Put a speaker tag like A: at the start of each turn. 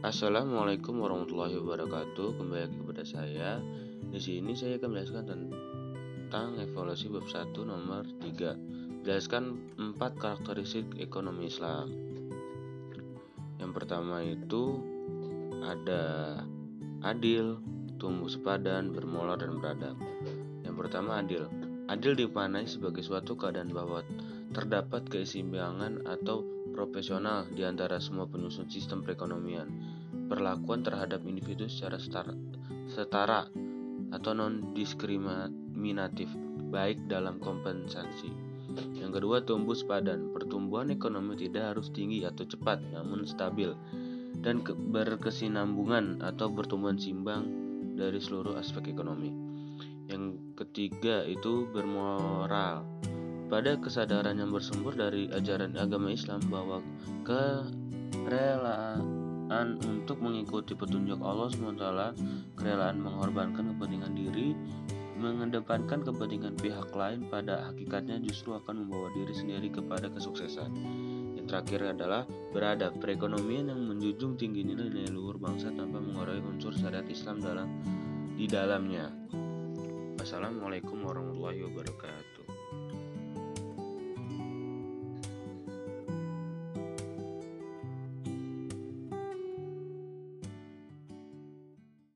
A: Assalamualaikum warahmatullahi wabarakatuh. Kembali lagi kepada saya. Di sini saya akan menjelaskan tentang evaluasi bab 1 nomor 3. Jelaskan 4 karakteristik ekonomi Islam. Yang pertama itu ada adil, tumbuh sepadan, bermoral dan beradab. Yang pertama adil. Adil dipanai sebagai suatu keadaan bahwa terdapat keseimbangan atau profesional di antara semua penyusun sistem perekonomian. Perlakuan terhadap individu secara setara, setara atau non-diskriminatif, baik dalam kompensasi. Yang kedua, tumbuh sepadan. Pertumbuhan ekonomi tidak harus tinggi atau cepat, namun stabil dan berkesinambungan atau pertumbuhan simbang dari seluruh aspek ekonomi. Yang ketiga itu bermoral pada kesadaran yang bersumber dari ajaran agama Islam bahwa kerelaan untuk mengikuti petunjuk Allah SWT, kerelaan mengorbankan kepentingan diri, mengedepankan kepentingan pihak lain pada hakikatnya justru akan membawa diri sendiri kepada kesuksesan. Yang terakhir adalah beradab perekonomian yang menjunjung tinggi nilai-nilai luhur bangsa tanpa mengurangi unsur syariat Islam dalam di dalamnya. Wassalamualaikum warahmatullahi wabarakatuh.